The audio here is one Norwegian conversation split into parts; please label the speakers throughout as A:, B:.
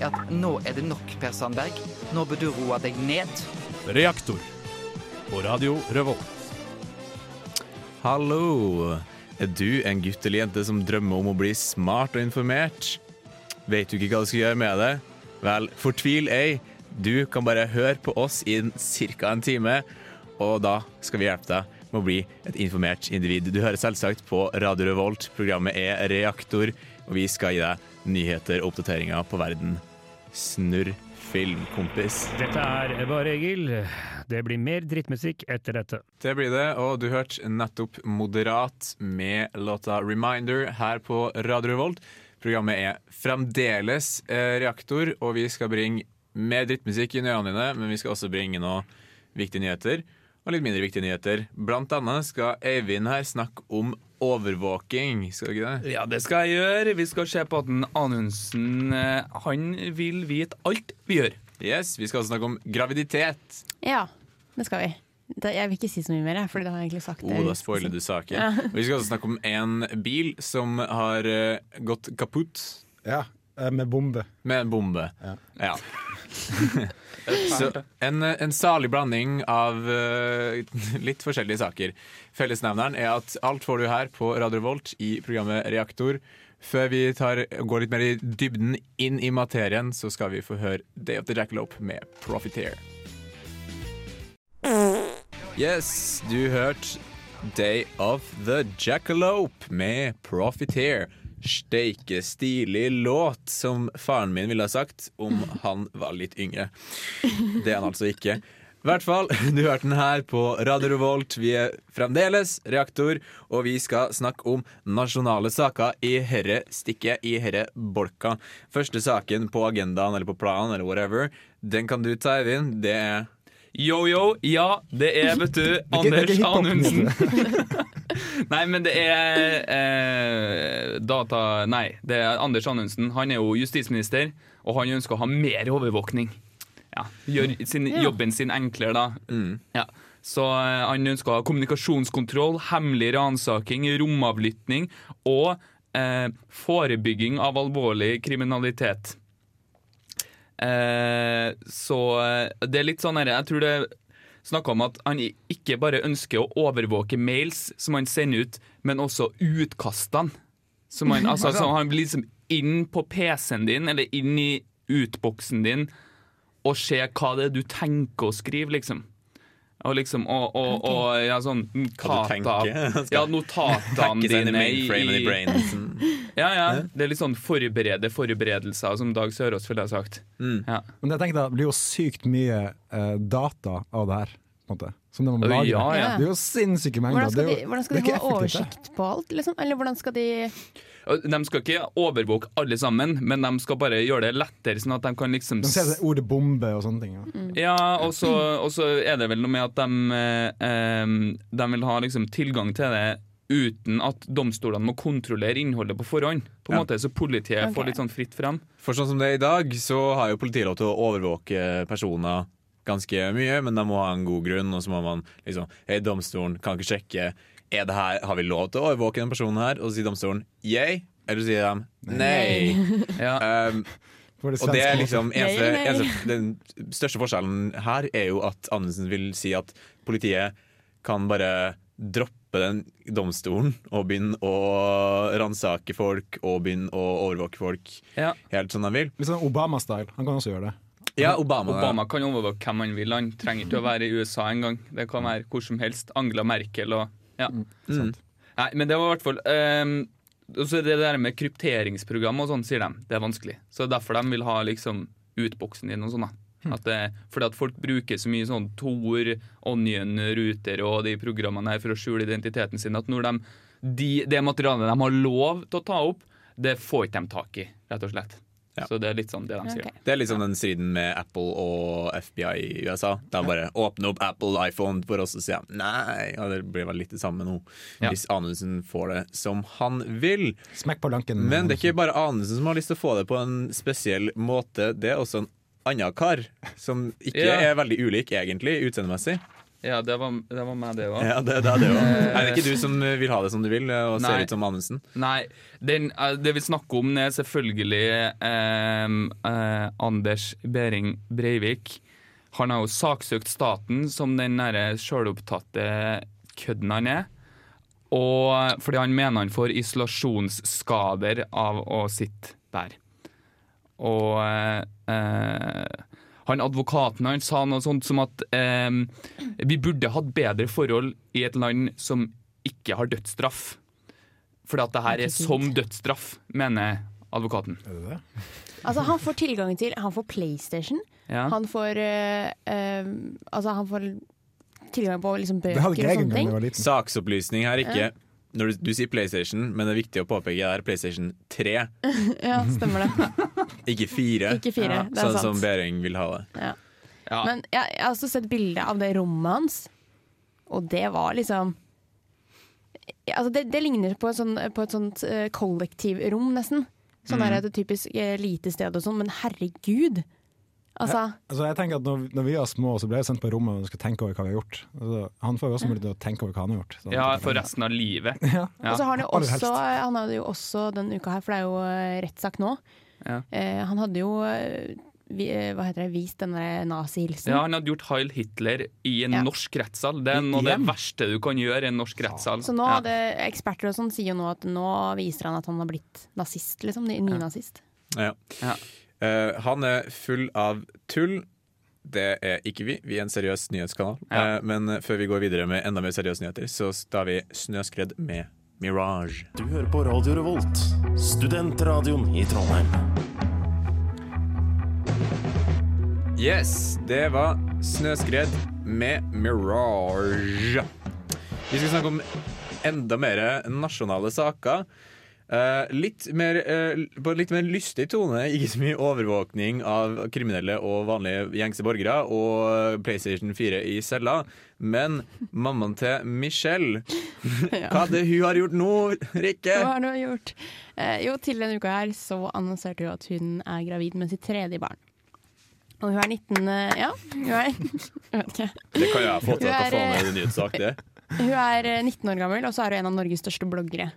A: er at nå er det nok, Per Sandberg. Nå bør du roe deg ned.
B: Reaktor på Radio Revolt.
C: Hallo. Er du en gutt eller jente som drømmer om å bli smart og informert? Vet du ikke hva du skal gjøre med det? Vel, fortvil ei. Du kan bare høre på oss i ca. en time, og da skal vi hjelpe deg med å bli et informert individ. Du hører selvsagt på Radio Revolt. Programmet er Reaktor, og vi skal gi deg nyheter og oppdateringer på verden. Snurr film, kompis.
D: Dette er bare Egil. Det blir mer drittmusikk etter dette.
C: Det blir det, og du hørte nettopp Moderat med låta 'Reminder' her på Radio Revolt. Programmet er fremdeles eh, Reaktor, og vi skal bringe mer drittmusikk i ørene dine, men vi skal også bringe noen viktige nyheter. Og litt mindre viktige nyheter. Blant annet skal Eivind her snakke om overvåking. Skal du ikke det?
E: Ja, det skal jeg gjøre. Vi skal se på at den Anundsen eh, Han vil vite alt vi gjør.
C: Yes, Vi skal også snakke om graviditet.
F: Ja, det skal vi. Jeg vil ikke si så mye mer, Fordi da har jeg egentlig sagt det.
C: Oh, da spoiler du saken.
F: Ja.
C: Vi skal også snakke om en bil som har eh, gått kaputt.
G: Ja, med bombe.
C: Med en bombe.
G: Ja.
C: Ja. Så en, en salig blanding av uh, litt forskjellige saker. Fellesnevneren er at alt får du her på Radio Volt i programmet Reaktor. Før vi tar, går litt mer i dybden inn i materien, så skal vi få høre Day of the Jackalope med Profiteer. Yes, du hørte Day of the Jackalope med Profiteer. Steike stilig låt, som faren min ville ha sagt om han var litt yngre. Det er han altså ikke. I hvert fall, Du hørte den her på Radio Revolt. Vi er fremdeles Reaktor, og vi skal snakke om nasjonale saker i herre stikket, i herre bolka. Første saken på agendaen eller på planen eller whatever, den kan du ta, Eivind. Det er
E: Yo, yo, ja, det er, vet du,
G: er
E: Anders Anundsen. nei, men det er eh, data... Nei, det er Anders Anundsen. Han er jo justisminister, og han ønsker å ha mer overvåkning. Ja, Gjør sin,
F: Ja.
E: jobben sin enklere, da. Ja. Så eh, han ønsker å ha kommunikasjonskontroll, hemmelig ransaking, romavlytting og eh, forebygging av alvorlig kriminalitet. Eh, så eh, det er litt sånn her Jeg tror det snakka om at han ikke bare ønsker å overvåke mails som han sender ut, men også utkastene. Som han, altså, så han blir liksom inn på PC-en din, eller inn i utboksen din, og se hva det er du tenker å skrive, liksom. Og liksom, og, og, og ja, sånn
C: Hva du tenker.
E: Ja, notatene dine
C: i i.
E: Ja, ja. Det er litt sånn forberede forberedelser, som Dag Sørås ville ha sagt.
C: Mm.
E: Ja.
G: Men jeg tenker da, det blir jo sykt mye uh, data av det her. På en måte. Som det må lage.
E: ja, ja.
G: Det er jo sinnssyke mengder.
F: Hvordan skal de, hvordan skal de ha
G: effektivt,
F: oversikt på alt, liksom? Eller hvordan skal de
E: De skal ikke overvåke alle sammen, men de skal bare gjøre det lettere, sånn at de kan liksom
G: De ser det ordet bombe og sånne ting. Ja.
E: Ja, og så er det vel noe med at de, eh, de vil ha liksom tilgang til det uten at domstolene må kontrollere innholdet på forhånd. På en
C: Ja.
E: måte, Så politiet
F: okay.
E: får litt sånn fritt frem.
C: For sånn som det er i dag, så har jo politiet lov til å overvåke personer ganske mye, men de må ha en god grunn, og så må man liksom Hei, domstolen kan ikke sjekke er det her, Har vi lov til å overvåke den personen her? Og så sier domstolen yay, eller så sier de nei.
E: Ja.
C: Um,
G: det
C: og det er liksom eneste,
F: Nei, nei.
C: eneste, Den største forskjellen her er jo at Andersen vil si at politiet kan bare droppe den domstolen og begynne å ransake folk og begynne å overvåke folk
E: Ja.
C: helt som de vil.
G: Litt sånn Obama-style. Han kan også gjøre det.
C: Ja, Obama.
E: Obama kan overvåke hvem han vil. Han trenger ikke å være i USA engang. Det kan være hvor som helst. Angela Merkel og ja.
C: Mm.
E: Nei, men det var i hvert fall um, så det der med krypteringsprogram og sånn, sier de. Det er vanskelig. Så derfor de vil ha liksom utboksen din og sånn. da. At det, fordi at folk bruker så mye sånn Tor, Onion, Ruter og de programmene her for å skjule identiteten sin, at når de, de, det materialet de har lov til å ta opp, det får ikke de tak i, rett og slett.
C: Ja.
E: Så det er litt sånn det de sier.
F: Okay.
C: Det er litt sånn den striden med Apple og FBI i USA. De bare åpner opp Apple iPhone for oss, og sier de nei. Og det blir vel litt det samme nå,
E: Ja.
C: hvis Anundsen får det som han vil.
G: Smekk på lanken.
C: Men det er ikke bare Anundsen som har lyst til å få det på en spesiell måte. Det er også en annen kar, som ikke
E: Ja.
C: er veldig ulik, egentlig, utseendemessig.
E: Ja, det var, det var meg, det òg.
C: Ja, det, det er det òg. Er det ikke du som vil ha det som du vil, og
E: Nei.
C: ser ut som Amundsen?
E: Nei, den, eh, det vi snakker om, er selvfølgelig eh, eh, Anders Behring Breivik. Han har jo saksøkt staten som den nære sjølopptatte kødden han er. Og fordi han mener han får isolasjonsskader av å sitte der. Og eh, han advokaten han sa noe sånt som at eh, vi burde hatt bedre forhold i et land som ikke har dødsstraff. Fordi at det her er som dødsstraff, mener advokaten.
F: Altså, han får tilgang til Han får PlayStation.
E: Ja.
F: Han får eh, eh, Altså, han får tilgang på liksom,
G: Det
F: bøker og sånne ting.
C: Saksopplysning her ikke
F: Ja.
C: Når du, du sier PlayStation, men det er viktig å påpeke det er PlayStation 3,
F: ja, stemmer det.
C: ikke fire,
F: Ikke fire, det er
C: sånn
F: sant.
C: som Behring vil ha det.
F: Ja.
E: Ja.
F: Men jeg, jeg har også sett bilde av det rommet hans, og det var liksom Ja, altså det, det ligner på et, sånn, på et sånt uh, kollektivrom, nesten. Sånn
G: Mm.
F: er det et typisk uh, lite sted og sånn, men herregud! Altså,
G: Altså, jeg tenker at når, når vi var små, så ble vi sendt på rommet og skulle tenke over hva vi har gjort. Altså, han får jo også mulighet til å tenke over hva han har gjort.
E: Ja, for resten av livet.
G: Ja.
F: Og så har han jo også, han hadde jo også denne uka her, for det er jo eh, rettssak nå.
E: Ja.
F: Eh, han hadde jo eh, vi, eh, hva heter det, vist denne nazihilsen.
E: Ja, han hadde gjort Heil Hitler i en
F: Ja.
E: norsk rettssal. Det er noe av det verste du kan gjøre i en norsk rettssal.
F: Så nå
E: Ja.
F: hadde eksperter og sånn sier jo nå at nå viser han at han har blitt nazist, liksom. ny- Nynazist.
C: Ja.
E: Ja.
C: Uh, han er full av tull. Det er ikke vi. Vi er en seriøs nyhetskanal.
E: Ja.
C: Uh, men før vi går videre med enda mer seriøse nyheter, så tar vi Snøskred med Mirage.
H: Du hører på Radio Revolt, studentradioen i Trondheim.
C: Yes, det var Snøskred med Mirage. Vi skal snakke om enda mer nasjonale saker. Eh, litt mer, eh, på litt mer lystig tone, ikke så mye overvåkning av kriminelle og vanlige gjengse borgere og PlayStation 4 i cella, men mammaen til Michelle Hva er det hun har gjort nå, Rikke?
F: Hva har hun gjort? Eh, jo, til denne uka her så annonserte hun at hun er gravid med sitt tredje barn. Og hun er 19 eh, Ja, hun er Jeg vet ikke.
C: Det kan jeg få til. å
F: få med
C: i er nyhetssak, det?
F: Hun er eh, 19 år gammel, og så er hun en av Norges største bloggere.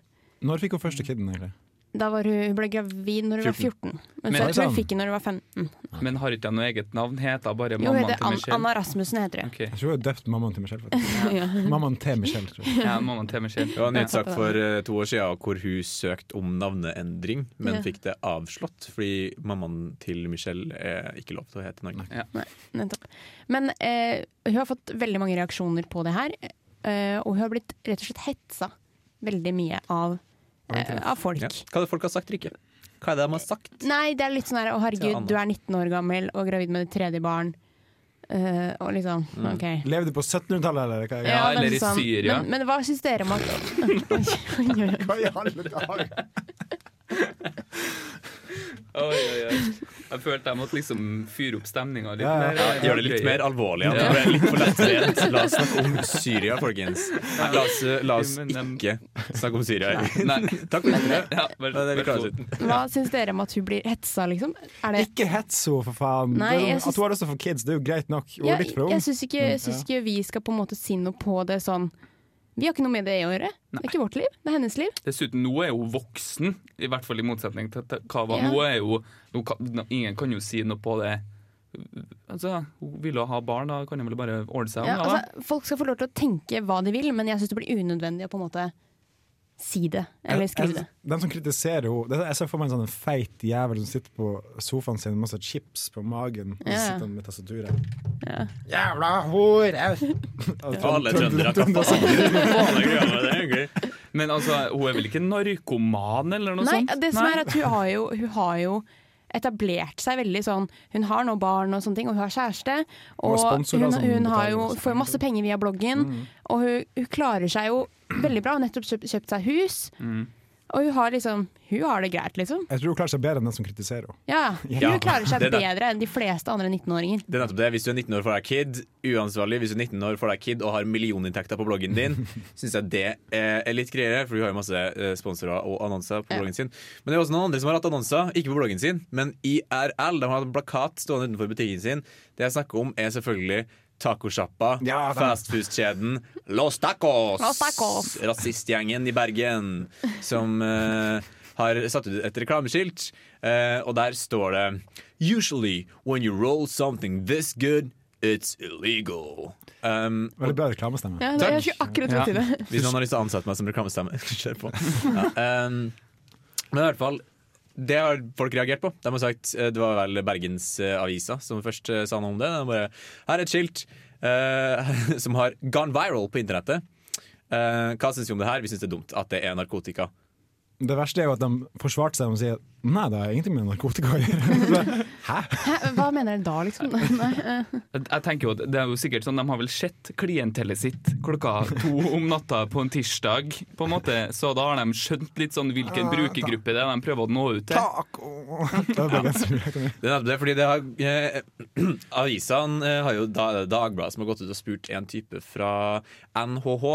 G: Når fikk hun første kiden, egentlig?
F: Da var hun, hun ble gravid når hun var 14. Men,
E: Men-
F: så jeg tror hun fikk den når hun var 15.
E: Men har ikke de noe eget navn? Heter bare
F: Jo,
E: mammaen
F: heter
E: til
F: An
E: Michelle?
F: Anna Rasmussen, heter hun.
E: Okay.
G: Jeg tror hun har døpt mammaen til Michelle. faktisk.
F: Ja.
G: Mammaen til Michelle, tror jeg.
E: Ja, mammaen til Michelle.
C: Det var en nyhetssak for eh, to år siden hvor hun søkte om navneendring, men
F: Ja.
C: fikk det avslått fordi mammaen til Michelle er ikke lov til å hete Norge.
E: Ja.
F: Nei, nettopp. Men eh, hun har fått veldig mange reaksjoner på det her, eh, og hun har blitt rett og slett hetsa veldig mye av, av folk.
C: Ja. Hva er det folk har sagt, Rikke? Hva er det de har sagt?
F: Nei, det er litt sånn her Å, herregud, du er 19 år gammel og gravid med ditt tredje barn. Uh, og liksom,
C: Mm.
F: OK.
G: Levde på 1700-tallet, eller? Hva,
E: Ja, eller i
F: sånn-
E: Syria.
F: Men, men hva syns dere om at
G: hva i alle dager?
E: Oi, oi, oi. Jeg følte jeg måtte liksom fyre opp stemninga litt
G: Ja, ja,
E: mer.
G: ja.
C: Gjør det litt mer alvorlig. Ja.
E: Ja.
C: Det litt for lettvint. La oss snakke om Syria, folkens. La oss, la oss
E: Men,
C: ikke snakke om Syria.
E: Nei.
C: Takk for det. Det.
F: Hva syns dere om at hun blir hetsa, liksom? Er det
G: Ikke hets henne, for faen!
F: Nei,
G: Det
F: syns-
G: At hun har lyst til å få kids, det er jo greit nok. Hun
F: Ja,
G: litt for ung.
F: jeg syns ikke, jeg syns
G: Ja.
F: ikke vi skal på en måte si noe på det sånn Vi har ikke noe med det å gjøre. Det er ikke vårt liv, det er hennes liv.
E: Dessuten, nå er hun voksen, i hvert fall i motsetning til Kava.
F: Ja.
E: Nå er jo nå kan, Ingen kan jo si noe på det. Altså, Hun vil jo ha barn, da kan hun vel bare ordne seg.
F: Ja,
E: om,
F: altså, folk skal få lov til å tenke hva de vil, men jeg syns det blir unødvendig å på en måte si det, eller skrive det.
G: De som kritiserer henne Jeg ser for meg en sånn feit jævel som sitter på sofaen sin med masse chips på magen. Og
F: Ja.
G: sitter med tastaturet.
F: Ja.
G: Jævla hore!
C: Alle trøndere, kan?
E: Men altså, hun er vel ikke narkoman eller noe
F: Nei,
E: sånt?
F: det som er at hun har jo, hun har jo etablert seg veldig sånn Hun har nå barn og sånne ting, og hun har kjæreste. Og hun,
G: som
F: hun har jo, får masse penger via bloggen,
G: Mm.
F: og hun, hun klarer seg jo veldig bra. Hun har nettopp kjøpt, kjøpt seg hus.
E: Mm.
F: Og hun har liksom Hun har det greit, liksom.
G: Jeg tror hun klarer seg bedre enn den som kritiserer henne.
F: Ja, Hun
C: Ja,
F: klarer seg bedre enn de fleste andre 19-åringer.
C: Det er nettopp det. Hvis du er 19 år får deg kid, uansvarlig. Hvis du er 19 år får deg kid og har millioninntekter på bloggen din, syns jeg det er er litt greiere, for hun har jo masse eh, sponsorer og annonser på
F: Ja.
C: bloggen sin. Men det er også noen andre som har hatt annonser, ikke på bloggen sin, men IRL. De har hatt en plakat stående utenfor butikken sin. Det jeg snakker om, er selvfølgelig Tacosjappa,
G: Ja,
C: fastfood-kjeden Los Tacos!
F: Los Tacos.
C: Rasistgjengen i Bergen som uh, har satt ut et reklameskilt, uh, og der står det Usually when you roll something this good, it's illegal. Um,
G: Veldig bra reklamestemme.
F: Ja, det, er ikke akkurat
C: ja. Hvis noen har lyst til å ansette meg som reklamestemme, kjør på. Ja, um, men i hvert fall det har folk reagert på. De har sagt, eh, Det var vel Bergens eh, som først eh, sa noe om det. De bare, Her er et skilt eh, som har gone viral på internettet. Eh, hva syns vi om det her? Vi syns det er dumt at det er narkotika.
G: Det verste er jo at de forsvarte seg og sier nei, det har ingenting med narkotika å gjøre. Hæ?
F: Hæ, hva mener dere da, liksom? Nei, eh.
E: Jeg tenker jo det er jo sikkert sånn De har vel sett klientellet sitt klokka to om natta på en tirsdag, på en måte, så da har de skjønt litt sånn hvilken brukergruppe det er de prøver å nå ut til.
G: Det
C: er fordi det har eh, Avisene eh, har jo da, Dagbladet som har gått ut og spurt en type fra NHH.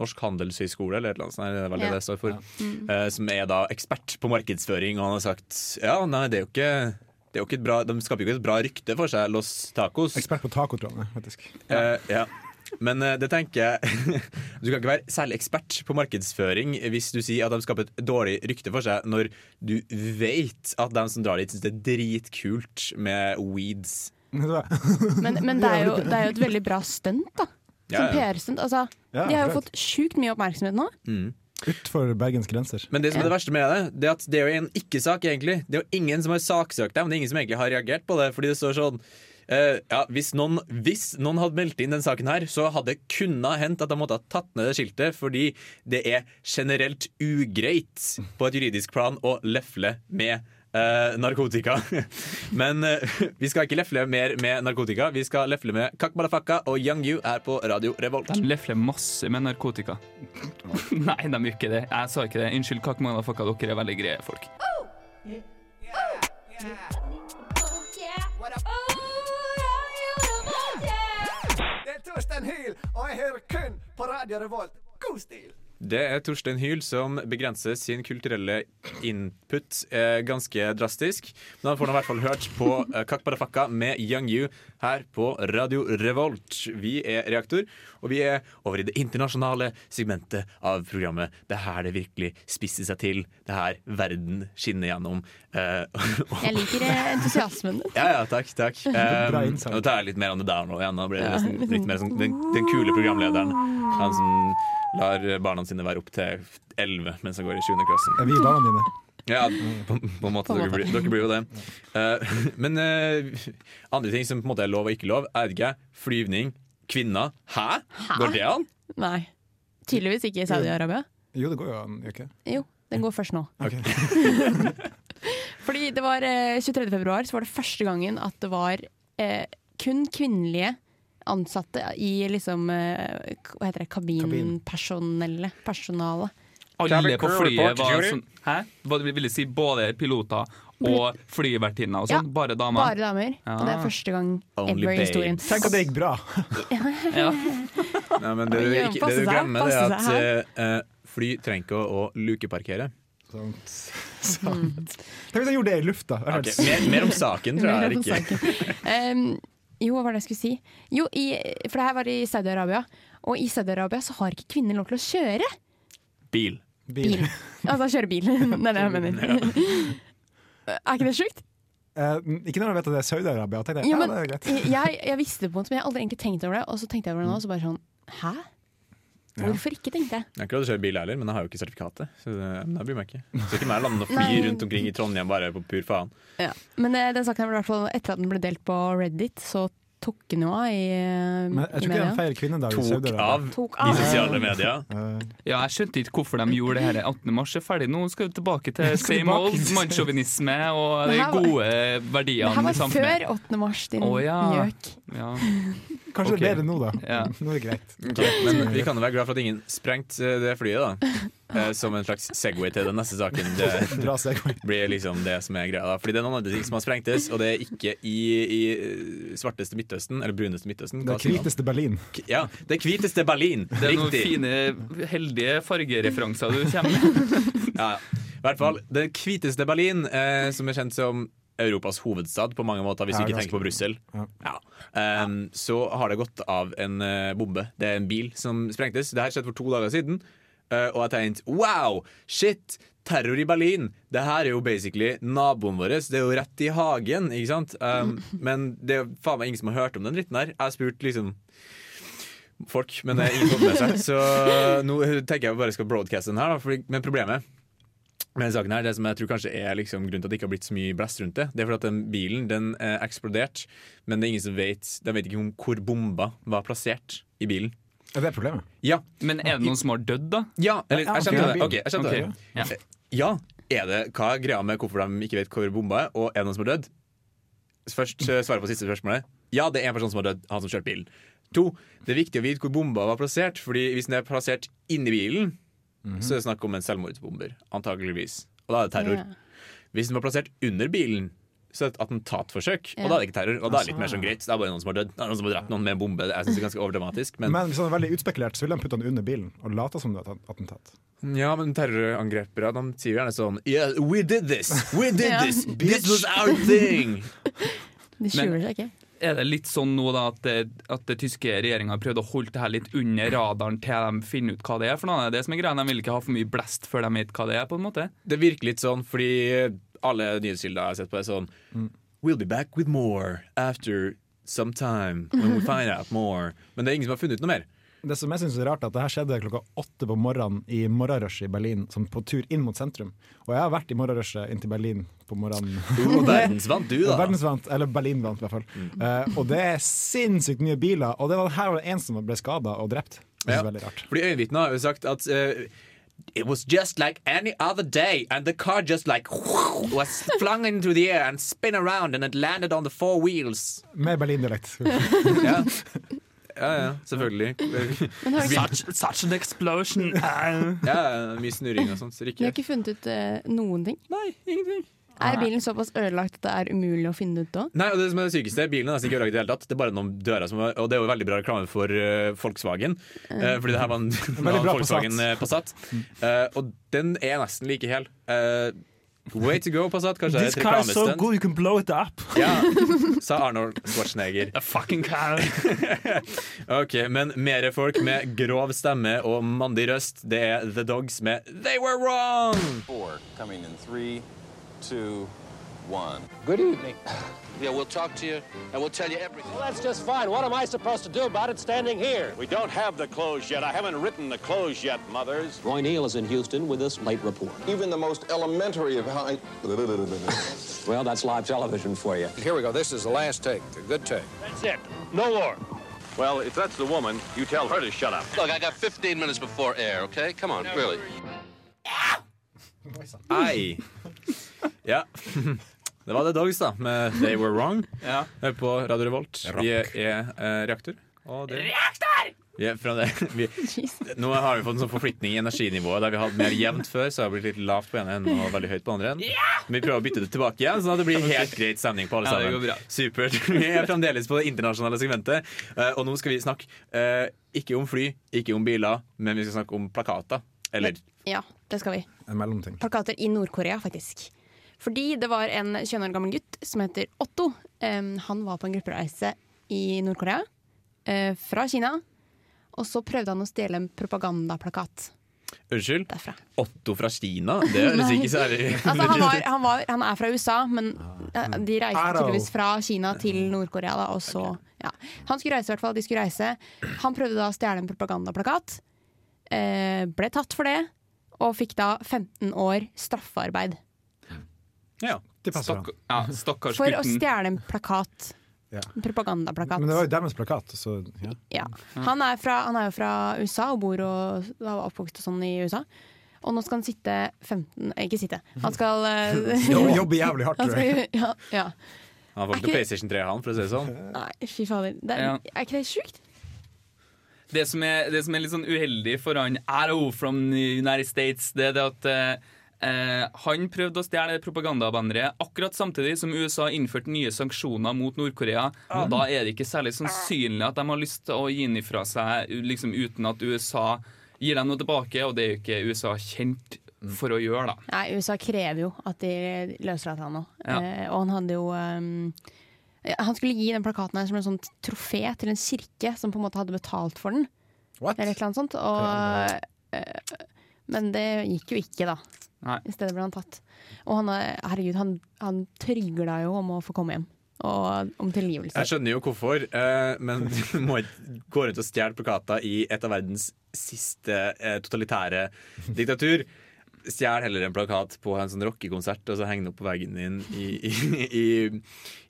C: Norsk handelshøyskole, eller et eller annet sånt, det var det
F: Ja.
C: det står for. Eh, som er da ekspert på markedsføring, og han har sagt ja, nei, det er jo ikke det er jo ikke et bra, De skaper jo ikke et bra rykte for seg, Los Tacos.
G: Ekspert på taco, tror faktisk.
C: Eh, ja. Men eh, det tenker jeg Du kan ikke være særlig ekspert på markedsføring hvis du sier at de skaper et dårlig rykte for seg, når du vet at de som drar dit, syns det er dritkult med weeds.
F: Men, men det, er jo, det er jo et veldig bra stunt, da.
C: Ja,
F: Som. PR-stunt. Altså,
G: Ja,
F: de har jo fått sjukt mye oppmerksomhet nå.
C: Mm.
G: Utfor Bergens grenser.
C: Men det som er det verste med det, det er at det er jo en ikke-sak, egentlig. Det er jo ingen som har saksøkt dem, det er ingen som egentlig har reagert på det. Fordi det står sånn Uh, ja, hvis, noen, hvis noen hadde meldt inn den saken her, så hadde det kunnet hendt at de måtte ha tatt ned det skiltet, fordi det er generelt ugreit på et juridisk plan å lefle med eh, narkotika. Men eh, vi skal ikke lefle mer med narkotika. Vi skal lefle med Kak Balafakka og Young You er på Radio Revolt.
E: De lefler masse med narkotika. Nei, de gjør ikke det. Jeg sa ikke det. Unnskyld, Kak motherfucka, dere er veldig greie folk.
I: Det er Torstein Hyl, og jeg hører kun på Radio Revolt. God stil!
C: Det er Torstein Hyl som begrenser sin kulturelle input eh, ganske drastisk. Men han får nå i hvert fall hørt på eh, Kakk med Young You her på Radio Revolt. Vi er Reaktor, og vi er over i det internasjonale segmentet av programmet. Det er her det virkelig spisser seg til. Det er her verden skinner gjennom. Eh,
F: Jeg liker eh, entusiasmen din.
C: ja, ja, takk, takk. Um, nå tar jeg litt mer on the down nå igjen. Nå blir det nesten litt mer sånn, den, den kule programlederen. Han som lar barna sine være opp til 11 mens han går i 7. klassen.
G: Er vi barna dine?
C: Ja, på, på en måte.
F: På
C: Dere, blir, dere blir jo det. Uh, men uh, andre ting som på en måte er lov og ikke lov, er ikke flyvning, kvinner. Hæ? Går det an?
F: Nei. Tydeligvis ikke i Saudi-Arabia.
G: Jo, det går jo an, ikke?
F: Jo, den går først nå.
G: Okay.
F: Fordi det var eh, 23. februar, så var det første gangen at det var eh, kun kvinnelige ansatte i liksom eh, Hva heter det? Kabinpersonellet. Personalet.
E: Alle på flyet var sånn Hæ? Hva det vil si både piloter og flyvertinner og sånn?
F: Ja,
E: bare damer?
F: Bare damer. Og det er første gang
C: Only
F: ever i historien.
G: Tenk at det gikk bra!
E: Ja.
C: Nei, men det, du ikke, det du glemmer, det er at eh, eh, fly trenger ikke å, å lukeparkere.
G: Sant. Sant. Tenk hvis jeg gjorde det i lufta! Det
C: Ok,
G: helt
C: mer, mer om saken, tror
F: Mer
C: jeg
F: om
C: ikke.
F: saken. Jo, hva var det jeg skulle si? Jo, i, for det her var i Saudi-Arabia. Og i Saudi-Arabia så har ikke kvinner lov til å kjøre
C: Bil.
F: bil. Altså kjøre bil. det er det jeg mener. Er ikke det sjukt?
G: Uh, ikke når du vet at det er Saudi-Arabia. ja, greit.
F: jeg, jeg visste det på en måte, men jeg har aldri egentlig tenkt over det. Og så tenkte jeg over det nå, og så bare sånn Hæ? Hvorfor ikke, tenkte jeg.
C: Jeg har ikke lov til å kjøre bil heller, men jeg har jo ikke sertifikatet. Så det, det bryr meg ikke. Så ikke meg lande og fly rundt omkring i Trondheim bare på pur faen.
F: Ja. Men eh, den saken her ble i hvert fall etter at den ble delt på Reddit, så tok den jo av i, media
G: Men jeg tror ikke
F: media.
G: feirer kvinnedag i
C: Tok
G: Saudi-Arabia.
C: av
F: Tok
C: i
F: av.
C: sosiale medier.
G: Eh,
E: Ja, jeg skjønte ikke hvorfor de gjorde det her 18. mars er ferdig. Nå skal vi tilbake til same
G: tilbake
E: old mannssjåvinisme og
F: Det
E: de
F: her var-
E: gode
F: Det
E: verdiene
F: her
E: i
F: var
E: samfunnet.
F: før 8. mars, din
E: Å, ja.
F: gjøk.
E: Ja.
G: Kanskje
C: okay.
G: det er bedre nå, da.
E: Ja.
G: Nå er det greit.
C: Okay. men vi kan jo være glad for at ingen sprengte eh, det flyet, da. Eh, Som en slags Segway til den neste saken.
G: Bra Segway.
C: Det blir liksom det som er greia. da Fordi det er noen andre ting som har sprengtes, og det er ikke i, i eh, svarteste Midtøsten, eller bruneste Midtøsten.
G: Det er hviteste Berlin.
C: Ja, det hviteste Berlin.
E: Det er noen
C: Riktig.
E: fine, heldige fargereferanser du kommer med.
C: Ja, ja. I hvert fall det hviteste Berlin, eh, som er kjent som Europas hovedstad på mange måter, hvis
G: Ja,
C: vi ikke
G: ganske-
C: tenker på Brussel.
G: Ja.
C: Um, så har det gått av en eh, bombe. Det er en bil som sprengtes. Det her skjedde for to dager siden. Uh, og jeg tenkte wow, shit, terror i Berlin. Det her er jo basically naboen vår. Det er jo rett i hagen, ikke sant? Um, men det er faen meg ingen som har hørt om den dritten her. Jeg har spurt liksom folk, men det er ingen som har med seg. Så nå tenker jeg bare skal broadcaste den her. Da, fordi, men problemet med den saken her, det som jeg tror kanskje er liksom grunnen til at det ikke har blitt så mye blest rundt det, det er fordi at den bilen den er eksplodert, men det er ingen som vet De vet ikke om hvor bomba var plassert i bilen.
G: Er det problemet?
C: Ja.
E: Men er det noen som har dødd, da?
C: Ja, eller, jeg skjønte det. Okay, jeg skjønte
E: okay.
C: det.
E: ja.
C: Ja, er det, hva er greia med hvorfor de ikke vet hvor bomba er, og er det noen som har dødd? Først eh, svare på siste spørsmålet. Ja, det er en person som har dødd, han som kjørte bilen. To, det er viktig å vite hvor bomba var plassert, Fordi hvis den er plassert inni bilen, så er det snakk om en selvmordsbomber. Antakeligvis. Og da er det terror.
F: Yeah.
C: Hvis den var plassert under bilen, så er det et attentatforsøk.
F: yeah.
C: Og da er det ikke terror. Og da er det litt mer sånn greit. Det er bare noen som har dødd. Det er noen som har drept noen med en bombe. Jeg synes det er ganske overdramatisk. Men,
G: Men hvis han er veldig utspekulert, så vil han putte den under bilen og late som det er et attentat.
C: ja, men terrorangrepere de sier gjerne sånn Yeah, we did this! We did
F: yeah.
C: this! This was our thing!
F: De skjuler seg ikke.
E: Er det litt sånn nå da at, det, at det tyske regjeringa har prøvd å holde det her litt under radaren til de finner ut hva det er? For noe det som er greia, De vil ikke ha for mye blest før de vet hva det er. på en måte
C: Det virker litt sånn fordi alle nyhetskilder jeg har sett på, er sånn We'll be back with more after some time when we find out more. Men det er ingen som har funnet ut noe mer.
G: Det som jeg synes er rart, er at det her skjedde klokka åtte på morgenen i morgenrushet i Berlin, som på tur inn mot sentrum. Og jeg har vært i morgenrushet inn til Berlin på morgenen.
C: Oh, verdensvant du, da.
G: Verdensvant, eller Berlinvant, i hvert fall. Eh, og det er sinnssykt mye biler, og det var her var det en som ble skada og drept. Det er
C: Ja.
G: veldig rart.
C: Fordi øyenvitner har jo sagt at uh, It was just like any other day, and the car just like was flung into the air and spin around, and it landed on the four wheels.
G: Med berlindialekt.
C: Ja, ja, ja selvfølgelig.
F: Men har dere,
E: Such, such an explosion!
C: Ja, mye snurring og sånt. Så
F: dere har
C: ikke
F: ikke funnet ut uh, noen ting?
C: Nei, ingenting.
F: Er bilen såpass ødelagt at det er umulig å finne ut òg?
C: Nei, og det som er det sykeste, Bilen er nesten ikke ødelagt i det hele tatt. Det er bare noen dører som var, Og det er jo veldig bra reklame for uh, Volkswagen. uh, fordi det her var en,
G: en
C: Volkswagen eh, Passat. Uh, og den er nesten like hel. Eh, way to go, Passat. Kanskje det er et reklamestunt.
J: you can blow it up.
C: Ja, sa Arnold Schwarzenegger.
E: A fucking car!
C: Ok, Men mere folk med grov stemme og mandig røst, det er The Dogs med They Were Wrong!
K: Four coming in three, two, one.
L: Good evening.
K: Yeah, we'll talk to you and we'll tell you everything.
L: Well, that's just fine. What am I supposed to do about it standing here?
M: We don't have the clothes yet. I haven't written the clothes yet, Mothers.
L: Roy Neal is in Houston with this late report.
K: Even the most elementary of how.
L: Well, that's live television for you.
K: Here we go. This is the last take. A good take.
M: That's it. No more. Well, if that's the woman, you tell her to shut up.
K: Look, I got 15 minutes before air, okay? Come on, really.
C: Ei. Ja. Det var The Dogs, da, med They Were Wrong.
E: Ja.
C: Her på Radio Revolt. Vi er, er eh, reaktor. Og det, reaktor! Vi er fra det. Vi, nå har vi fått en sånn forflytning i energinivået der vi hatt mer jevnt før, så har det blitt litt lavt på ene enden og veldig høyt på andre enden. Men vi prøver å bytte det tilbake igjen, sånn at det blir helt greit stemning på alle
E: Ja, det går bra.
C: Supert. Vi er fremdeles på det internasjonale segmentet, eh, og nå skal vi snakke eh, ikke om fly, ikke om biler, men vi skal snakke om plakater. Eller
F: Ja, det skal vi.
G: En mellomting.
F: Plakater i Nord-Korea, faktisk. Fordi det var en 21 år gammel gutt som heter Otto. Um, han var på en gruppereise i Nord-Korea uh, fra Kina. Og så prøvde han å stjele en propagandaplakat
C: Unnskyld?
F: derfra.
C: Otto fra Kina? Det høres ikke særlig
F: Altså, han, var, han, var, han er fra USA, men eh, de reiste tydeligvis fra Kina til Nord-Korea. da, Og så, ja. Han skulle reise, i hvert fall. De skulle reise. Han prøvde da å stjele en propagandaplakat. Eh, ble tatt for det, og fikk da 15 år straffearbeid.
C: Ja.
G: Det passer
E: Stakk, ja, Stakkars
F: For å
E: gutten.
F: stjele en plakat.
G: Ja.
F: En propagandaplakat.
G: Men det var jo deres plakat, så ja.
F: Ja. Han, er fra, han er jo fra USA og bor og var oppvokst og sånn i USA. Og nå skal han sitte 15 eh, Ikke sitte. Han skal eh,
G: Jobbe- jævlig hardt,
F: han
G: tror jeg.
F: ja, ja.
C: Han får ikke PlayStation 3, han, for å si det sånn.
F: Nei, fy fader. Det er,
E: Ja.
F: er ikke det sjukt?
E: Det som, er, det som er litt sånn uheldig for han Arrow from the United States, det er det at eh, han prøvde å stjele propagandabanneret akkurat samtidig som USA innførte nye sanksjoner mot Nord-Korea. Og Da er det ikke særlig sannsynlig at de har lyst til å gi den ifra seg liksom uten at USA gir dem noe tilbake, og det er jo ikke USA kjent for å gjøre, da.
F: Nei, USA krever jo at de løslater han nå.
E: Ja.
F: Eh, og han hadde jo um, Han skulle gi den plakaten her som en sånn trofé til en kirke som på en måte hadde betalt for den. Eller et eller annet sånt. Og, eh, men det gikk jo ikke, da. I stedet ble han tatt. Og han, er- herregud, han, han trygla jo om å få komme hjem. Og om tilgivelse.
C: Jeg skjønner jo hvorfor, eh, men du må ikke gå rundt og stjele plakater i et av verdens siste eh, totalitære diktatur. Stjel heller en plakat på en sånn rockekonsert og så heng den opp på veggen din i, i, i,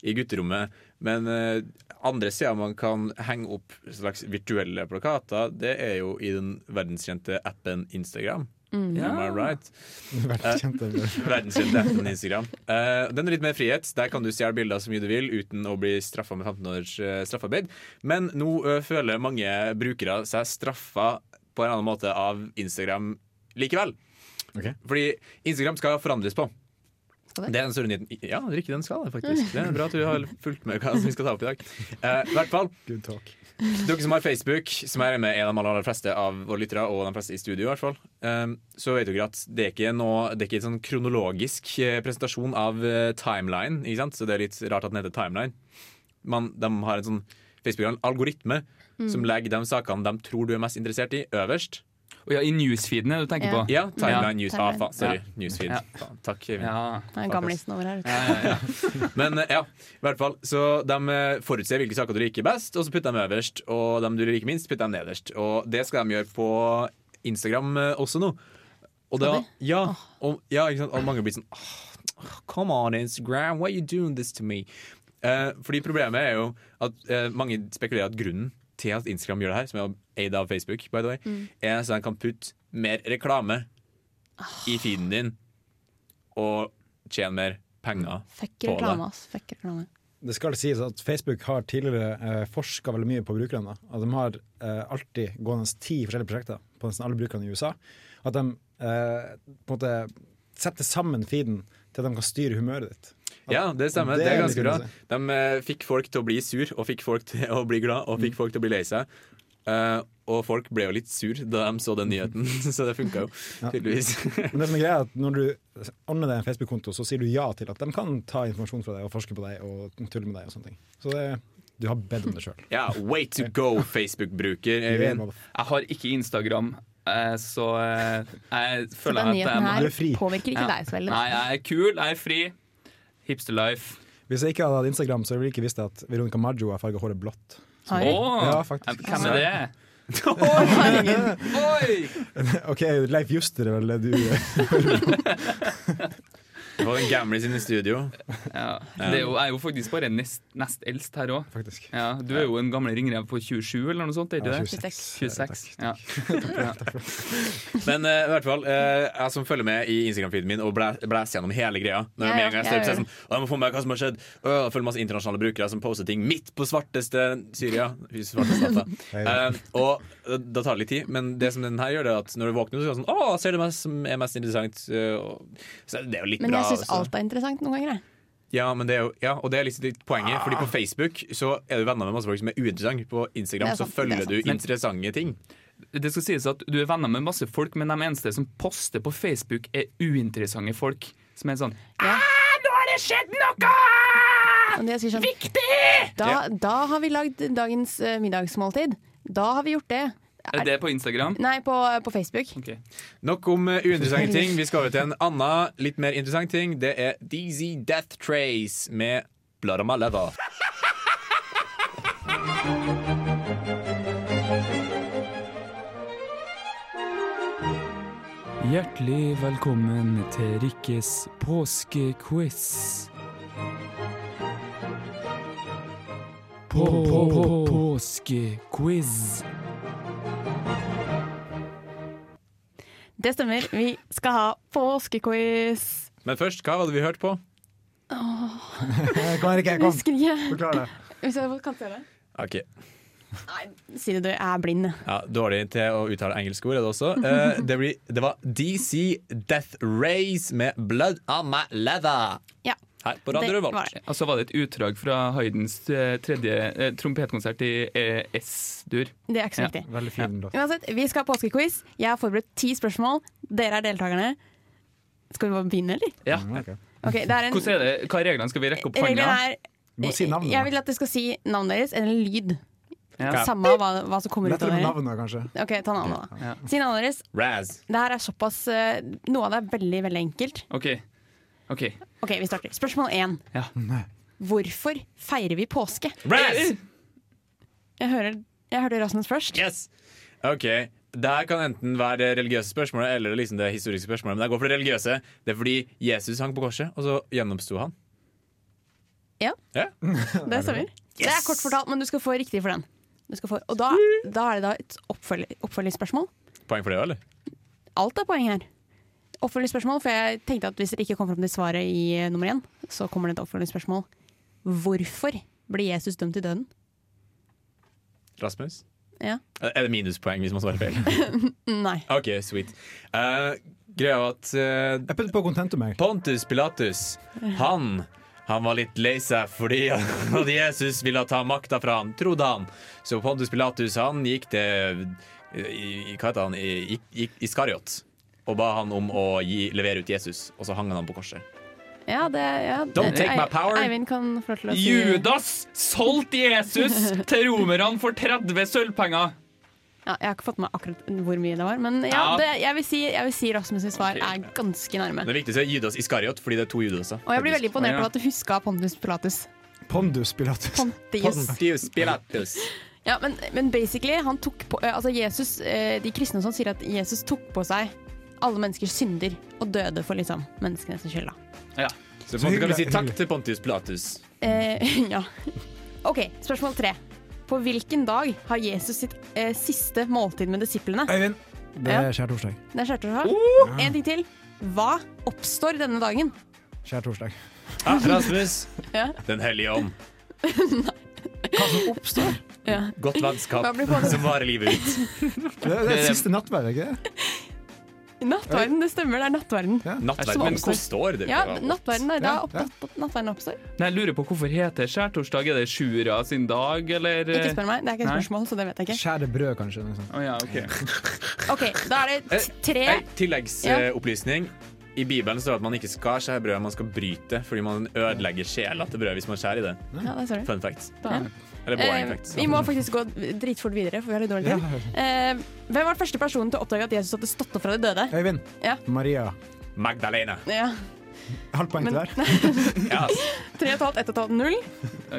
C: i gutterommet. Men uh, andre steder man kan henge opp slags virtuelle plakater, det er jo i den verdenskjente appen Instagram.
G: Mm.
C: Am I right?
G: Verdenskjente.
C: Eh, verdenskjente appen Instagram. Uh, den er litt mer frihet. Der kan du stjele bilder så mye du vil uten å bli straffa med 15 års uh, straffarbeid. Men nå uh, føler mange brukere seg straffa på en annen måte av Instagram likevel. Fordi Instagram skal forandres på. det? er den store nyheten. Ja, Rikke, den skal det faktisk. Det er bra at du har fulgt med hva vi skal ta opp i dag. Uh, I hvert fall. Dere som har Facebook, som er med av de aller, fleste av våre lyttere, og de fleste i studio, i hvert fall, eh, så vet dere at det er ikke noe Det er ikke en sånn kronologisk eh, presentasjon av timeline, ikke sant? så det er litt rart at den heter timeline. Men de har en sånn Facebook-algoritme
E: Mm.
C: som legger de sakene de tror du er mest interessert i, øverst.
E: Ja, I newsfeeden er du tenker på?
C: Ja, timeline
E: Ja.
C: news. Ah, faen, sorry,
E: Ja.
C: newsfeed.
E: Ja.
C: Faen, takk,
F: det er gamlisen over her.
C: Men eh, ja, i hvert fall Så de eh, forutser hvilke saker du liker best, og så putter de øverst. Og dem du liker minst, putter de nederst. Og det skal de gjøre på Instagram eh, også nå. Og da, ja, og, ja, ikke sant? og mange blir sånn oh, Come on, Instagram, why are you doing this to me? Eh, fordi problemet er jo at eh, mange spekulerer at grunnen til at Instagram gjør det her, som er eid av Facebook, by the way,
F: Mm.
C: er så de kan putte mer reklame i feeden din og tjene mer penger
F: Fuck
C: på
F: reklame, det. Fuck reklame.
G: Det skal sies at Facebook har tidligere eh, forska veldig mye på brukerne. At de har eh, alltid gående ti forskjellige prosjekter på nesten alle brukerne i USA. At de eh, på en måte setter sammen feeden til at de kan styre humøret ditt.
C: Ja, det stemmer.
G: Det,
C: Det er ganske bra. De eh, fikk folk til å bli sur, og fikk folk til å bli glad, og fikk folk til å bli lei seg. Uh, og folk ble jo litt sur da de så den nyheten, så det funka jo tydeligvis.
G: Men det som er greia er at Når du ordner deg en Facebook-konto, så sier du ja til at de kan ta informasjon fra deg og forske på deg og tulle med deg. og sånne ting. Så det, du har bedt om det sjøl.
C: Ja, way to go, Facebook-bruker.
E: Jeg har ikke Instagram, eh, så jeg
F: Så
E: føler
F: den
E: at jeg
F: nyheten her påvirker ikke deg så veldig.
E: Nei, jeg er kul, jeg er fri. Hipster life.
G: Hvis jeg ikke hadde hatt Instagram, så ville jeg ikke visst at Veronica Maggio har farga håret blått.
E: Oi. Åh,
G: Ja, faktisk.
E: hvem er det?
G: Oi! OK, Leif Juster er vel det du
C: Det var en gamlis inne i studio.
E: Ja. Det er jo, jeg er jo faktisk bare nest, nest eldst her òg. Ja, du er jo en gamle ringrev på 27 eller noe sånt? Er ikke
C: Ja,
E: det?
C: 26.
E: 26. Ja.
C: Men uh, i hvert fall, uh, jeg som følger med i Instagram-feeden min og blæ- blæser gjennom hele greia Når
E: jeg,
C: med
E: ja,
C: en gang jeg jeg sånn jeg må få med hva som har skjedd. Å, jeg følger masse internasjonale brukere som poster ting midt på svarteste Syria. Svarteste. Eh, og da tar det litt tid, men det som den her gjør, det er at når du våkner, så er det sånn Å, ser du meg som er mest interessant? Så det er jo litt
F: Men
C: bra.
F: Syns alt er interessant noen ganger. jeg.
C: Ja, men det er jo, ja, og det er litt, litt poenget. Fordi på Facebook så er du venner med masse folk som er uinteressante. På Instagram
E: er
C: så følger
E: er
C: du interessante ting.
E: Det skal sies at Du er venner med masse folk, men de eneste som poster på Facebook, er uinteressante folk. Som er sånn
F: Nå har det skjedd noe! Sånn, Viktig! Da, da har vi lagd dagens eh, middagsmåltid. Da har vi gjort det.
E: Er det på Instagram?
F: Nei, på, på Facebook.
C: Nok om eh, uinteressante ting. Vi skal over til en annen, litt mer interessant ting. Det er DZ Death Trace med Blood of my leather.
N: Hjertelig velkommen til Rikkes påskequiz. Påskequiz.
F: Det stemmer. Vi skal ha påskequiz.
C: Men først, hva var det vi hørte på?
G: Kom, Rikke, kom.
F: Husker ikke.
G: Forklar det.
F: Hvis jeg kan se det.
C: Ok,
F: Si det, du. Jeg er blind.
C: ja, Dårlig til å uttale engelske ord er det også. Eh, det, blir, det var DC Death Race med Blood on My Leather.
F: Ja.
C: Her på Radio Revolt.
F: var.
E: Og så var det et utdrag fra Haydns eh, tredje eh, trompetkonsert i eh, S-dur.
F: Det er ikke så
E: Ja.
F: viktig.
G: Veldig fin ja.
F: Uansett, vi skal ha påskequiz. Jeg har forberedt ti spørsmål. Dere er deltakerne. Skal vi bare begynne, eller?
E: Ja.
F: Ok, det er en,
E: Hvordan er det, Hva er reglene? Skal vi rekke opp hånda?
G: si navnet.
F: Jeg vil at dere skal si navnet deres eller en lyd.
E: Ja.
F: Samme hva, hva som kommer ut av
G: Lettere med
F: dere.
G: navnet, kanskje.
F: Ok, ta navnet da
E: Ja.
F: Si navnet deres.
C: Raz.
F: Det her er såpass eh, Noe av det er veldig, veldig enkelt.
E: OK. Ok
F: Ok, vi starter. Spørsmål én.
E: Ja.
F: Hvorfor feirer vi påske?
C: Raz!
F: Jeg hører jeg hørte Rasmus først.
C: Yes! OK. Det her kan enten være det religiøse spørsmålet eller liksom det historiske spørsmålet. Men jeg går for det religiøse. Det er fordi Jesus hang på korset, og så gjennomsto han.
F: Ja,
C: Ja.
F: det stemmer. Det er kort fortalt, men du skal få riktig for den. Du skal få, og da, da er det da et oppfølg, oppfølgingsspørsmål.
C: Poeng for det, eller?
F: Alt er poeng her. Oppfølgingsspørsmål, for jeg tenkte at hvis dere ikke kom fram til svaret i eh, nummer én, så kommer det et oppfølgingsspørsmål. Hvorfor ble Jesus dømt til døden?
C: Rasmus?
F: Ja.
C: Er det minuspoeng hvis man svarer feil?
F: Nei.
C: OK, sweet. Uh, greia var at uh,
G: Jeg putter på kontentum, jeg.
C: Pontus Pilatus, han han var litt lei seg fordi at Jesus ville ta makta fra han, trodde han. Så Pontus Pilatus han gikk til Hva heter han? I, i, Iskariot. Og ba han om å gi, levere ut Jesus, og så hang han på korset.
F: Ja, det, ja,
C: Don't take my power.
F: Eivind kan få lov til å si
E: Judas solgte Jesus til romerne for 30 sølvpenger!
F: ja, Jeg har ikke fått med akkurat hvor mye det var, men ja,
E: Ja.
F: det, jeg, vil si, jeg vil si Rasmus' svar er ganske nærme.
C: Det er viktig å si Judas Iskariot, fordi det er to Judaser.
F: Og jeg blir veldig imponert over at du huska Pontus Pilatus.
G: Pondus Pilatus.
F: Pontius.
C: Pontius Pilatus.
F: Ja, men, men basically, han tok på eh, Altså Jesus, eh, De kristne sånn sier at Jesus tok på seg alle menneskers synder og døde for liksom menneskenes skyld. da.
E: Ja.
C: Så på en måte kan vi si takk til Pontius Pilatus.
F: Eh, ja. OK, spørsmål tre. På hvilken dag har Jesus sitt eh, siste måltid med disiplene?
G: Øyvind. Det er skjærtorsdag.
F: Det er skjærtorsdag.
G: Oh!
F: En ting til. Hva oppstår denne dagen?
G: Skjærtorsdag.
C: Ah, Rasmus.
F: Ja.
C: Den hellige ånd.
G: Hva som oppstår?
F: Ja.
C: Godt vennskap
F: det?
C: som varer livet ut.
G: Det er, det er siste nattverd, ikke det?
F: Nattverden, det stemmer. Det er nattverden.
C: Nattverden, men hvor står det?
F: Ja, nattverden er da
G: Ja,
F: opp,
G: ja.
F: opp, nattverden oppstår.
E: Nei, jeg lurer på Hvorfor heter skjærtorsdag? Er det sjura sin dag, eller?
F: Ikke spør meg, det er ikke et spørsmål, så det vet jeg ikke.
G: Skjære brød, kanskje. Liksom.
E: Oh, ja, ok.
F: OK, da er det tre
C: eh, Tilleggsopplysning. I Bibelen står det at man ikke skal skjære brød, man skal bryte fordi man ødelegger sjela til brød hvis man skjærer i det.
F: Ja, det ser du.
C: Fun fact.
F: Ja.
C: Eller boring
F: Eh, vi må faktisk gå dritfort videre, for vi har litt dårlig tid. Eh, hvem var den første personen til å oppdage at Jesus hadde stått opp fra de døde?
G: Øyvind.
F: Ja.
G: Maria.
C: Magdalena.
F: Ja.
G: Halvt poeng til hver.
C: Ja.
F: Tre og et halvt, ett og et halvt, null.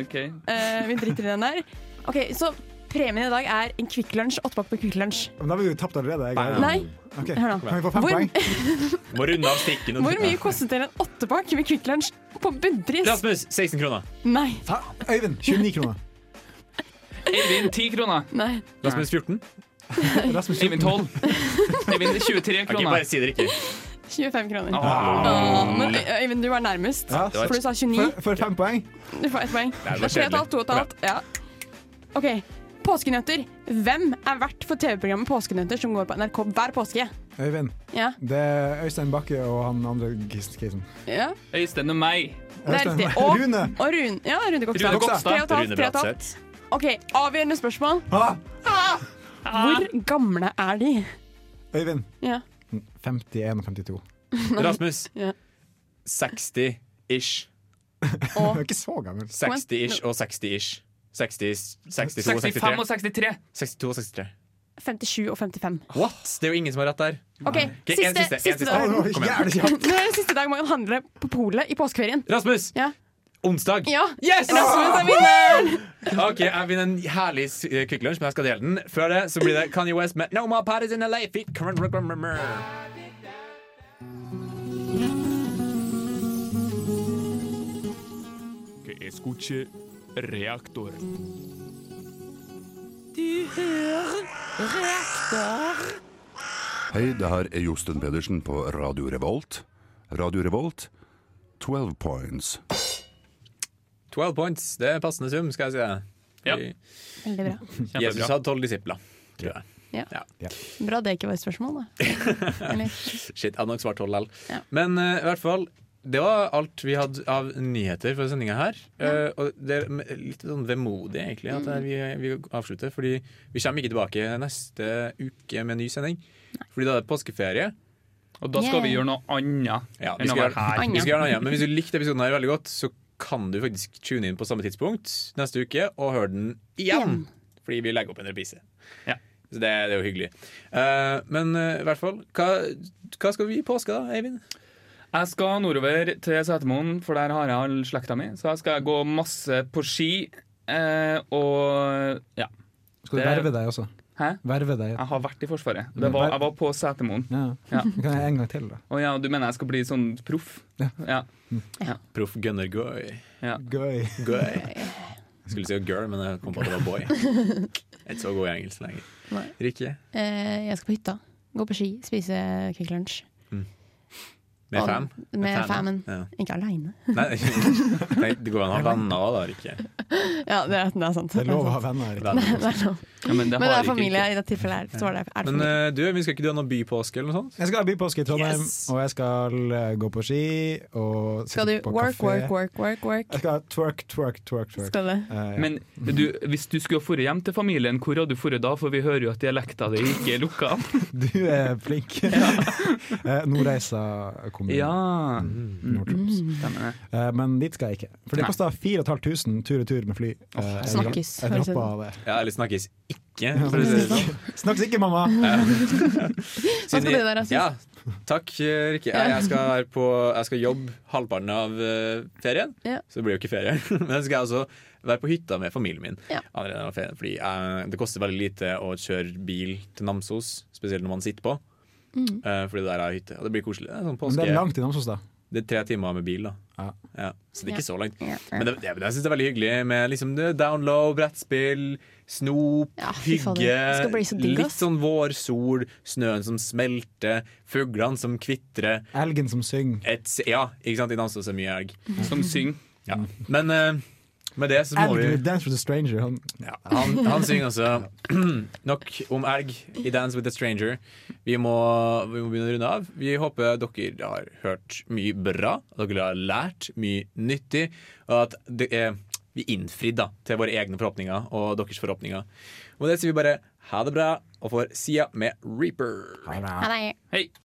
E: Okay.
F: Eh, vi driter i den der. Ok, Så premien i dag er en Kvikk Lunsj, åttepakke på Kvikk Lunsj.
G: Men da har vi jo tapt allerede. Jeg.
F: Nei.
G: Okay.
F: Hør nå.
G: Kan vi få fem
F: Hvor-
G: poeng?
C: Må runde av stikken.
F: Hvor mye kostet en åttepakke med Kvikk Lunsj på bunnpris?
C: Rasmus, 16 kroner.
F: Nei.
G: Ja, Øyvind, 29 kroner.
E: Eivind 10 kroner.
F: Nei.
C: Rasmus 14.
G: Rasmus
E: Eivind 12. Eivind 23
C: kroner.
E: kroner.
C: bare si det ikke.
F: 25 kroner.
E: Ah.
F: Men Øy- Øyvind, du var nærmest.
G: Ja,
F: For du sa 29.
G: For, for fem poeng.
F: Du får ett poeng.
C: Nei,
F: Tre og et halvt, to og et halvt. Ja. OK. Påskenøtter. Hvem er vert for TV-programmet Påskenøtter som går på NRK hver påske?
G: Øyvind.
F: Ja.
G: Det er Øystein Bakke og han andre kisen.
F: ja.
E: Øystein og meg.
F: Det er
G: Øystein-
F: riktig. Og,
G: Rune.
F: og Rune. Ja, Rune Gokstad.
E: Rune Kokstad.
F: Tre og et halvt, OK, avgjørende spørsmål.
G: Ah,
F: Hvor gamle er de?
G: Øyvind.
F: Ja.
G: 51 og 52.
C: Rasmus.
F: Ja.
C: 60-ish.
G: Du er ikke så gammel.
C: 60-ish og 60-ish. 60, 62 og
E: 65 og
C: 63.
E: 63.
C: 62 og 63.
F: 57 og 55.
C: What? Det er jo ingen som har rett der.
F: OK,
C: Ok, en
F: siste,
C: siste, en
F: siste
C: siste.
F: dag.
C: Kom igjen.
F: siste dag man kan handle på polet i påskeferien.
C: Rasmus!
F: Ja.
C: Onsdag.
F: Ja.
C: Yes!
F: Rasmus er vinneren!
C: Ok, Jeg vinner en herlig Kvikk Lunsj, men jeg skal dele den. Før det så blir det Kanye West med No More Parties in LA. Feet.
N: Que escuche reaktor.
O: Hei, det her er Josten Pedersen på Radio Revolt. Radio Revolt, 12 points.
C: 12 points, det er passende sum, skal jeg si det.
E: Ja.
F: Veldig bra.
C: Jesus hadde tolv disipler, tror jeg.
F: Ja. Bra det ikke var et spørsmål, da.
C: Shit, jeg hadde nok svart tolv likevel.
F: Ja.
C: Men uh, i hvert fall, det var alt vi hadde av nyheter for sendinga her. Uh, og det er litt sånn vemodig, egentlig, at vi, vi avslutter. Fordi vi kommer ikke tilbake neste uke med ny sending. Fordi da er det påskeferie.
E: Og da skal vi gjøre noe annet
C: Ja, vi
E: enn å
C: skal,
E: være her.
C: gjøre, vi skal gjøre noe annet. Men hvis du likte episoden her veldig godt, så kan du faktisk tune inn på samme tidspunkt neste uke og høre den igjen. Fordi vi legger opp en reprise. Så det, det er jo hyggelig. Uh, men uh, i hvert fall, hva, hva skal vi i påske, da, Eivind?
E: Jeg skal nordover til Setermoen, for der har jeg all slekta mi. Så jeg skal gå masse på ski. Eh, og ja.
G: Skal du verve deg også?
E: Hæ?
G: Verve deg?
E: Jeg har vært i Forsvaret. Det var, jeg var på Setermoen.
G: Ja.
E: Ja.
G: Kan jeg en gang til, da?
E: Å ja, du mener jeg skal bli sånn proff? Ja. ja.
C: Proff gunner Goy.
E: Ja.
G: Gøy.
C: Goy. Jeg skulle si girl, men jeg kom på at det var boy. Jeg er ikke så god i engelsk lenger. Rikke?
F: Eh, jeg skal på hytta. Gå på ski, spise Kvikk Lunsj.
C: Med fam?
F: Med famen.
C: Ja.
F: Ikke aleine.
C: Nei, nei, det går an å ha venner òg, da, Rikke.
F: Ja, det er, det er sant.
G: Det er lov å ha venner. Rikke.
F: Det er.
C: Ja, men det
F: men det er familie
C: ikke.
F: i det tilfellet. her, Så er det, er det
C: Men eh, du, vi skal ikke du ha noe bypåske eller noe sånt?
G: Jeg skal ha bypåske i Trondheim,
C: Yes!
G: og jeg skal eh, gå på ski og
F: Skal du
G: sitte på
F: work,
G: kafé.
F: work, work, work, work?
G: Jeg skal twerk, twerk, twerk. twerk.
F: Skal det?
G: Uh, ja.
E: Men du, hvis du skulle ha dratt hjem til familien, hvor hadde du dratt da? For vi hører jo at dialekta di ikke er lukka.
G: Du er flink. Eh, Nordreisa kommune.
E: Ja.
G: Nord-Troms.
E: Stemmer det.
G: Eh, Men dit skal jeg ikke. For det kosta 4500 tur og tur med fly. Eh, jeg-
F: snakkes,
G: Jeg
F: jeg
G: droppa det.
C: Ja, eller snakkes ikke. Det sånn.
G: Snakkes ikke, mamma!
F: Hva skal du være, Rasmus?
C: Ja, takk, eh, Rikke. Jeg, jeg, skal være på, jeg skal jobbe halvparten av eh, ferien,
F: Ja.
C: så det blir jo ikke ferie. Men jeg skal jeg også være på hytta med familien min.
F: Ja.
C: Fordi eh, Det koster veldig lite å kjøre bil til Namsos, spesielt når man sitter på.
F: Mm.
C: Eh, fordi der er hytte. Og det blir koselig. Det er, sånn
G: Men
C: påske.
G: det er langt i Namsos, da.
C: Det er tre timer med bil, da.
G: Ja.
C: Så det er ikke så langt. Men det, det, jeg syns det er veldig hyggelig med liksom det down low, brettspill, snop,
F: Ja,
C: hygge.
F: Det så
C: Litt sånn vårsol, snøen som smelter, fuglene som kvitrer.
G: Elgen som synger.
C: Et, ja, ikke sant? I Namsos er mye elg.
E: Som synger.
C: Ja. Men eh, med det så må
G: Elg
C: vi
G: Dance with a Stranger. Han,
C: ja, han, han synger altså nok om elg i 'Dance with a Stranger'. Vi må, vi må begynne å runde av. Vi håper dere har hørt mye bra, at dere har lært mye nyttig, og at det er, vi innfridde da, til våre egne forhåpninger og deres forhåpninger. Og med det sier vi bare ha det bra, og får sida med Reaper.
F: Ha det.
E: Hei.